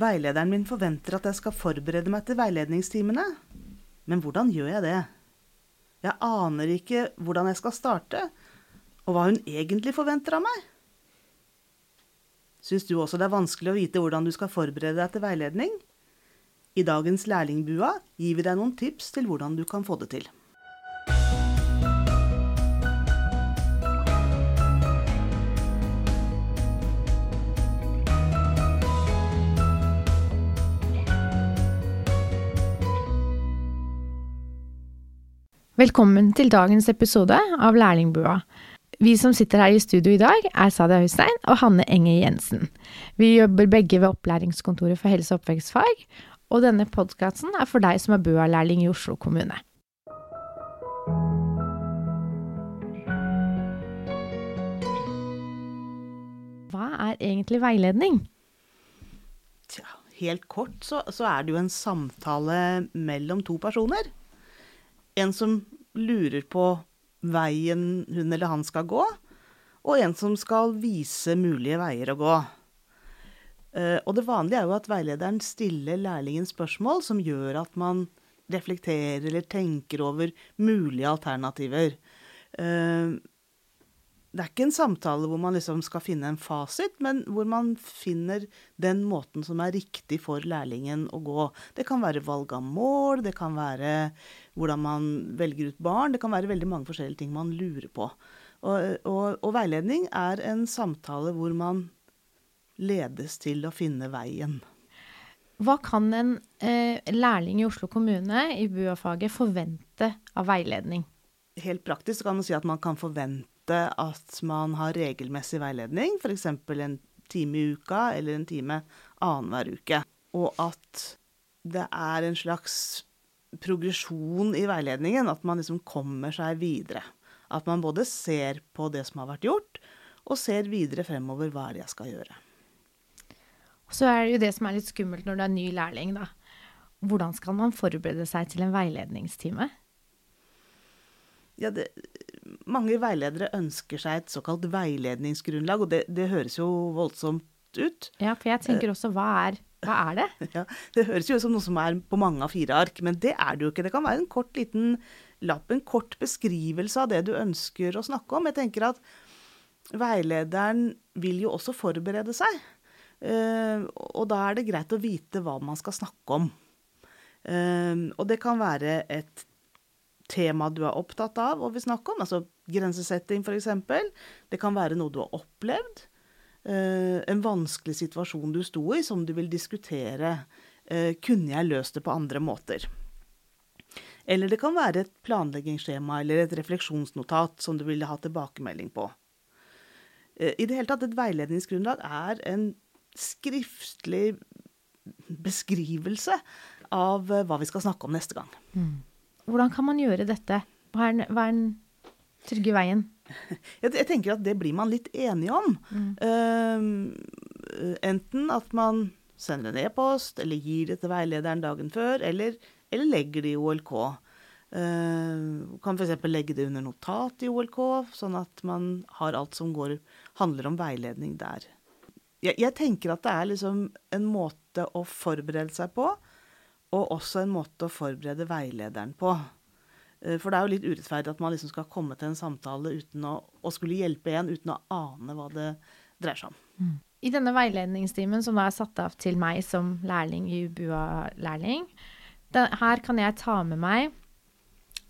Veilederen min forventer at jeg skal forberede meg til veiledningstimene. Men hvordan gjør jeg det? Jeg aner ikke hvordan jeg skal starte, og hva hun egentlig forventer av meg. Syns du også det er vanskelig å vite hvordan du skal forberede deg til veiledning? I dagens Lærlingbua gir vi deg noen tips til hvordan du kan få det til. Velkommen til dagens episode av Lærlingbua. Vi som sitter her i studio i dag, er Sadia Hussein og Hanne Enge Jensen. Vi jobber begge ved Opplæringskontoret for helse- og oppvekstfag, og denne podkasten er for deg som er BUA-lærling i Oslo kommune. Hva er egentlig veiledning? Tja, helt kort så, så er det jo en samtale mellom to personer. En som lurer på veien hun eller han skal gå, og en som skal vise mulige veier å gå. Eh, og det vanlige er jo at veilederen stiller lærlingen spørsmål som gjør at man reflekterer eller tenker over mulige alternativer. Det er ikke en samtale hvor man liksom skal finne en fasit, men hvor man finner den måten som er riktig for lærlingen å gå. Det kan være valg av mål, det kan være hvordan man velger ut barn. Det kan være veldig mange forskjellige ting man lurer på. Og, og, og veiledning er en samtale hvor man ledes til å finne veien. Hva kan en eh, lærling i Oslo kommune i BUA-faget forvente av veiledning? Helt praktisk kan man si at man kan forvente at man har regelmessig veiledning, f.eks. en time i uka eller en time annenhver uke. Og at det er en slags progresjon i veiledningen, at man liksom kommer seg videre. At man både ser på det som har vært gjort, og ser videre fremover hva er jeg skal gjøre. Så er det jo det som er litt skummelt når du er ny lærling, da. Hvordan skal man forberede seg til en veiledningstime? Ja, det, mange veiledere ønsker seg et såkalt veiledningsgrunnlag, og det, det, høres jo voldsomt ut. Ja, for jeg tenker også hva er, hva er det? Ja, Det høres jo ut som noe som er på mange av fire ark, men det er det jo ikke. Det kan være en kort liten lapp, en kort beskrivelse av det du ønsker å snakke om. Jeg tenker at veilederen vil jo også forberede seg. Uh, og da er det greit å vite hva man skal snakke om. Uh, og det kan være et tema du er opptatt av og vil snakke om, altså grensesetting f.eks. Det kan være noe du har opplevd. Uh, en vanskelig situasjon du sto i, som du vil diskutere. Uh, kunne jeg løst det på andre måter? Eller det kan være et planleggingsskjema eller et refleksjonsnotat som du vil ha tilbakemelding på. Uh, I det hele tatt, et veiledningsgrunnlag er en skriftlig beskrivelse av hva vi skal snakke om neste gang. Mm. Hvordan kan man gjøre dette? Hva er, hva er den trygge veien? Jeg, tenker at det blir man litt enige om. Mm. Uh, enten at man sender en e-post, eller gir det til veilederen dagen før, eller, eller legger det i OLK. Uh, kan f.eks. legge det under notat i OLK, sånn at man har alt som går, handler om veiledning der. Jeg, jeg tenker at det er liksom en måte å forberede seg på og også en måte å forberede veilederen på. Eh, for det er jo litt urettferdig at man liksom skal komme til en samtale uten å, og skulle hjelpe en uten å ane hva det dreier seg om. Mm. I denne veiledningstimen som da er satt av til meg som lærling i UBUA-lærling, her kan jeg ta med meg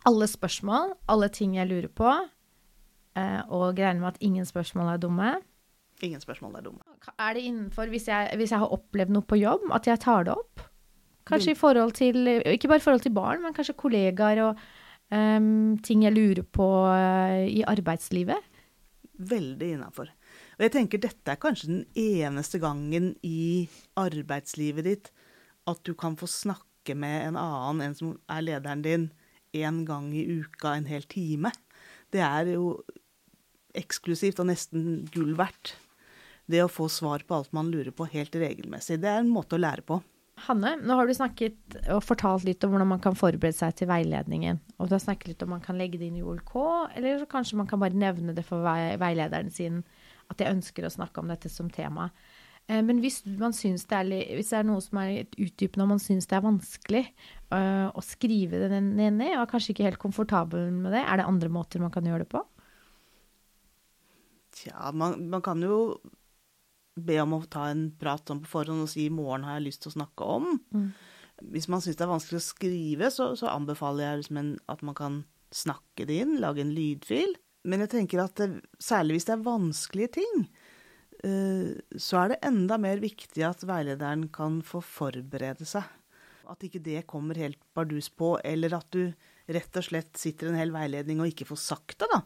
alle spørsmål, alle ting jeg lurer på, eh, og regne med at ingen spørsmål er dumme. Ingen spørsmål er dumme. Er det innenfor, hvis jeg, hvis jeg har opplevd noe på jobb, at jeg tar det opp? Kanskje i forhold til Ikke bare i forhold til barn, men kanskje kollegaer og um, ting jeg lurer på uh, i arbeidslivet? Veldig innafor. Og jeg tenker dette er kanskje den eneste gangen i arbeidslivet ditt at du kan få snakke med en annen, en som er lederen din, én gang i uka, en hel time. Det er jo eksklusivt og nesten gull verdt. Det å få svar på alt man lurer på helt regelmessig. Det er en måte å lære på. Hanne, nå har du snakket og fortalt litt om hvordan man kan forberede seg til veiledningen. Og du har snakket litt om man kan legge det inn i OLK, eller kanskje man kan bare nevne det for veilederen sin at jeg ønsker å snakke om dette som tema. Eh, Men hvis, det er, hvis det er noe som er utdypende, og man syns det er vanskelig øh, å skrive det ned, og er kanskje ikke helt komfortabel med det, er det andre måter man kan gjøre det på? Tja, man, man kan jo be om å ta en prat sånn på forhånd og si 'i morgen har jeg lyst til å snakke om'. Hvis man syns det er vanskelig å skrive, så, så anbefaler jeg liksom en, at man kan snakke det inn, lage en lydfil. Men jeg tenker at det, særlig hvis det er vanskelige ting, eh, så er det enda mer viktig at veilederen kan få forberede seg. At ikke det kommer helt bardus på, eller at du rett og slett sitter en hel veiledning og ikke får sagt det, da.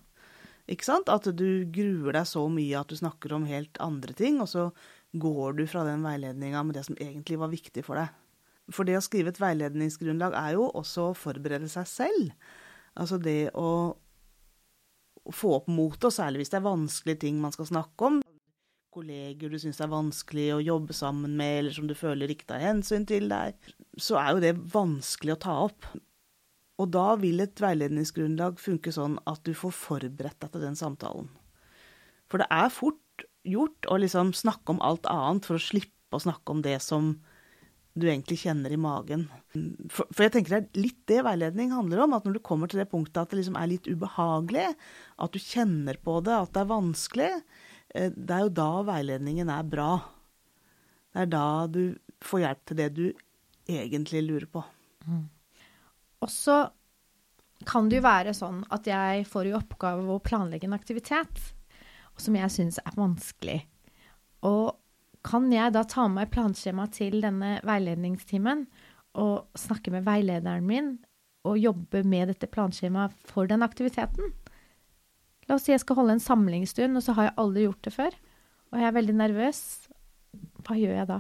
Ikke sant? At du gruer deg så mye at du snakker om helt andre ting, og så går du fra den veiledninga med det som egentlig var viktig for deg. For det å skrive et veiledningsgrunnlag er jo også å forberede seg selv. Altså det å få opp motet, og særlig hvis det er vanskelige ting man skal snakke om. Kolleger du syns er vanskelig å jobbe sammen med, eller som du føler ikke tar hensyn til deg. Så er jo det vanskelig å ta opp. Og da vil et veiledningsgrunnlag funke sånn at du får forberedt deg til den samtalen. For det er fort gjort å liksom snakke om alt annet for å slippe å snakke om det som du egentlig kjenner i magen. For, for jeg tenker det er litt det veiledning handler om. At når du kommer til det punktet at det liksom er litt ubehagelig, at du kjenner på det, at det er vanskelig, eh, det er jo da veiledningen er bra. Det er da du får hjelp til det du egentlig lurer på. Og så kan det jo være sånn at jeg får i oppgave å planlegge en aktivitet som jeg syns er vanskelig. Og kan jeg da ta med meg planskjema til denne veiledningstimen og snakke med veilederen min og jobbe med dette planskjemaet for den aktiviteten? La oss si jeg skal holde en samlingsstund, og så har jeg aldri gjort det før. Og jeg er veldig nervøs. Hva gjør jeg da?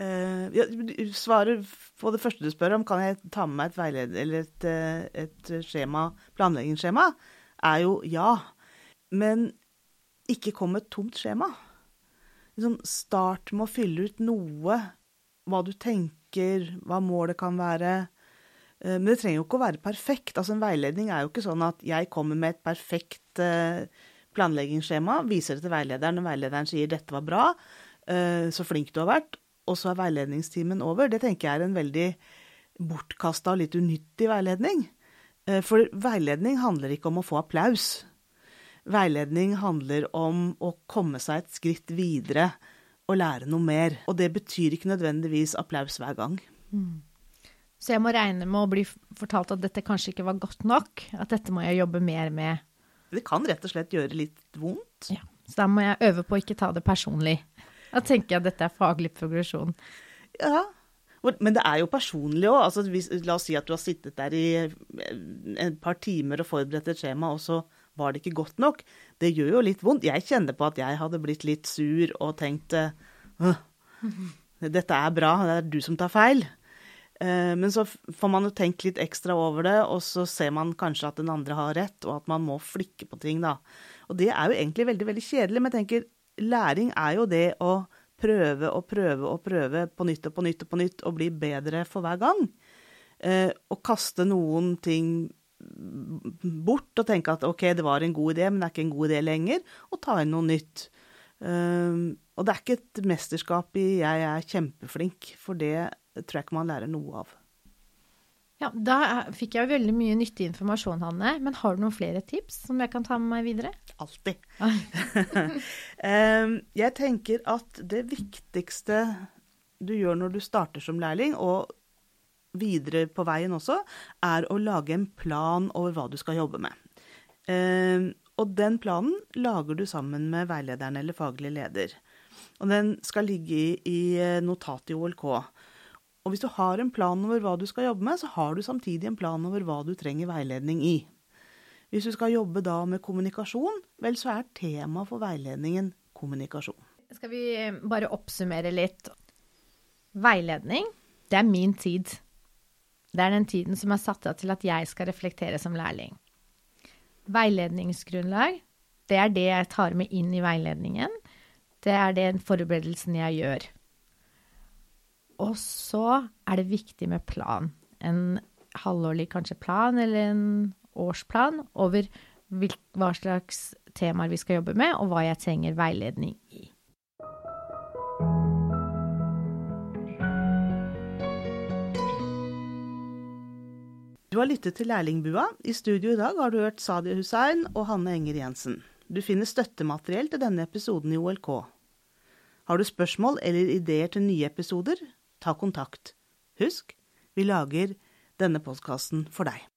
Eh, ja, du svarer på det første du spør om, kan jeg ta med meg et veileder eller et, eh, et skjema, planleggingsskjema, er jo ja. Men ikke kom med et tomt skjema. Liksom start med å fylle ut noe, hva du tenker, hva målet kan være. Eh, Men det trenger jo ikke å være perfekt. Altså En veiledning er jo ikke sånn at jeg kommer med et perfekt planleggingsskjema, viser det til veilederen, og veilederen sier 'dette var bra', så flink du har vært, og så er veiledningstimen over. Det tenker jeg er en veldig bortkasta og litt unyttig veiledning. Eh, For veiledning handler ikke om å få applaus. Veiledning handler om å komme seg et skritt videre og lære noe mer. Og det betyr ikke nødvendigvis applaus hver gang. Så jeg må regne med å bli fortalt at dette kanskje ikke var godt nok. At dette må jeg jobbe mer med. Det kan rett og slett gjøre litt vondt. Ja. Så da må jeg øve på å ikke ta det personlig. Da tenker jeg at dette er faglig progresjon. Ja. Men det er jo personlig òg. Altså, la oss si at du har sittet der i et par timer og forberedt et skjema, og så var det ikke godt nok. Det gjør jo litt vondt. Jeg kjenner på at jeg hadde blitt litt sur og tenkt eh, dette er bra, det er du som tar feil. Eh, Men så får man jo tenkt litt ekstra over det, og så ser man kanskje at den andre har rett, og at man må flikke på ting, da. Og det er jo egentlig veldig, veldig kjedelig, men jeg tenker læring er jo det å prøve og prøve og prøve på nytt og på nytt og på nytt og bli bedre for hver gang. Å kaste noen ting bort og tenke at ok, det var en god idé, men det er ikke en god idé lenger, og ta inn noe nytt. Um, og det er ikke et mesterskap i 'jeg er kjempeflink', for det tror jeg ikke man lærer noe av. Ja, Da fikk jeg veldig mye nyttig informasjon, Hanne. Men har du noen flere tips som jeg kan ta med meg videre? Alltid. jeg tenker at det viktigste du gjør når du starter som lærling, og videre på veien også, er å lage en plan over hva du skal jobbe med. Og den planen lager du sammen med veilederen eller faglig leder. Og den skal ligge i, eh, notatet i OLK. Og hvis du har en plan over hva du skal jobbe med, så har du samtidig en plan over hva du trenger veiledning i. Hvis du skal jobbe da med kommunikasjon, vel, så er tema for veiledningen kommunikasjon. Skal vi bare oppsummere litt? Veiledning, det er min tid. Det er den tiden som er satt av til at jeg skal reflektere som lærling. Veiledningsgrunnlag, det er det jeg tar med inn i veiledningen. Det er den forberedelsen jeg gjør. Og så er det viktig med plan. En halvårlig kanskje plan, eller en årsplan over hva slags temaer vi skal jobbe med, og hva jeg trenger veiledning i. Du har lyttet til Lærlingbua. I studio i dag har du hørt Sadia Hussein og Hanne Enger Jensen. Du finner støttemateriell til denne episoden i OLK. Har du spørsmål eller ideer til nye episoder, ta kontakt. Husk, vi lager denne podkasten for deg.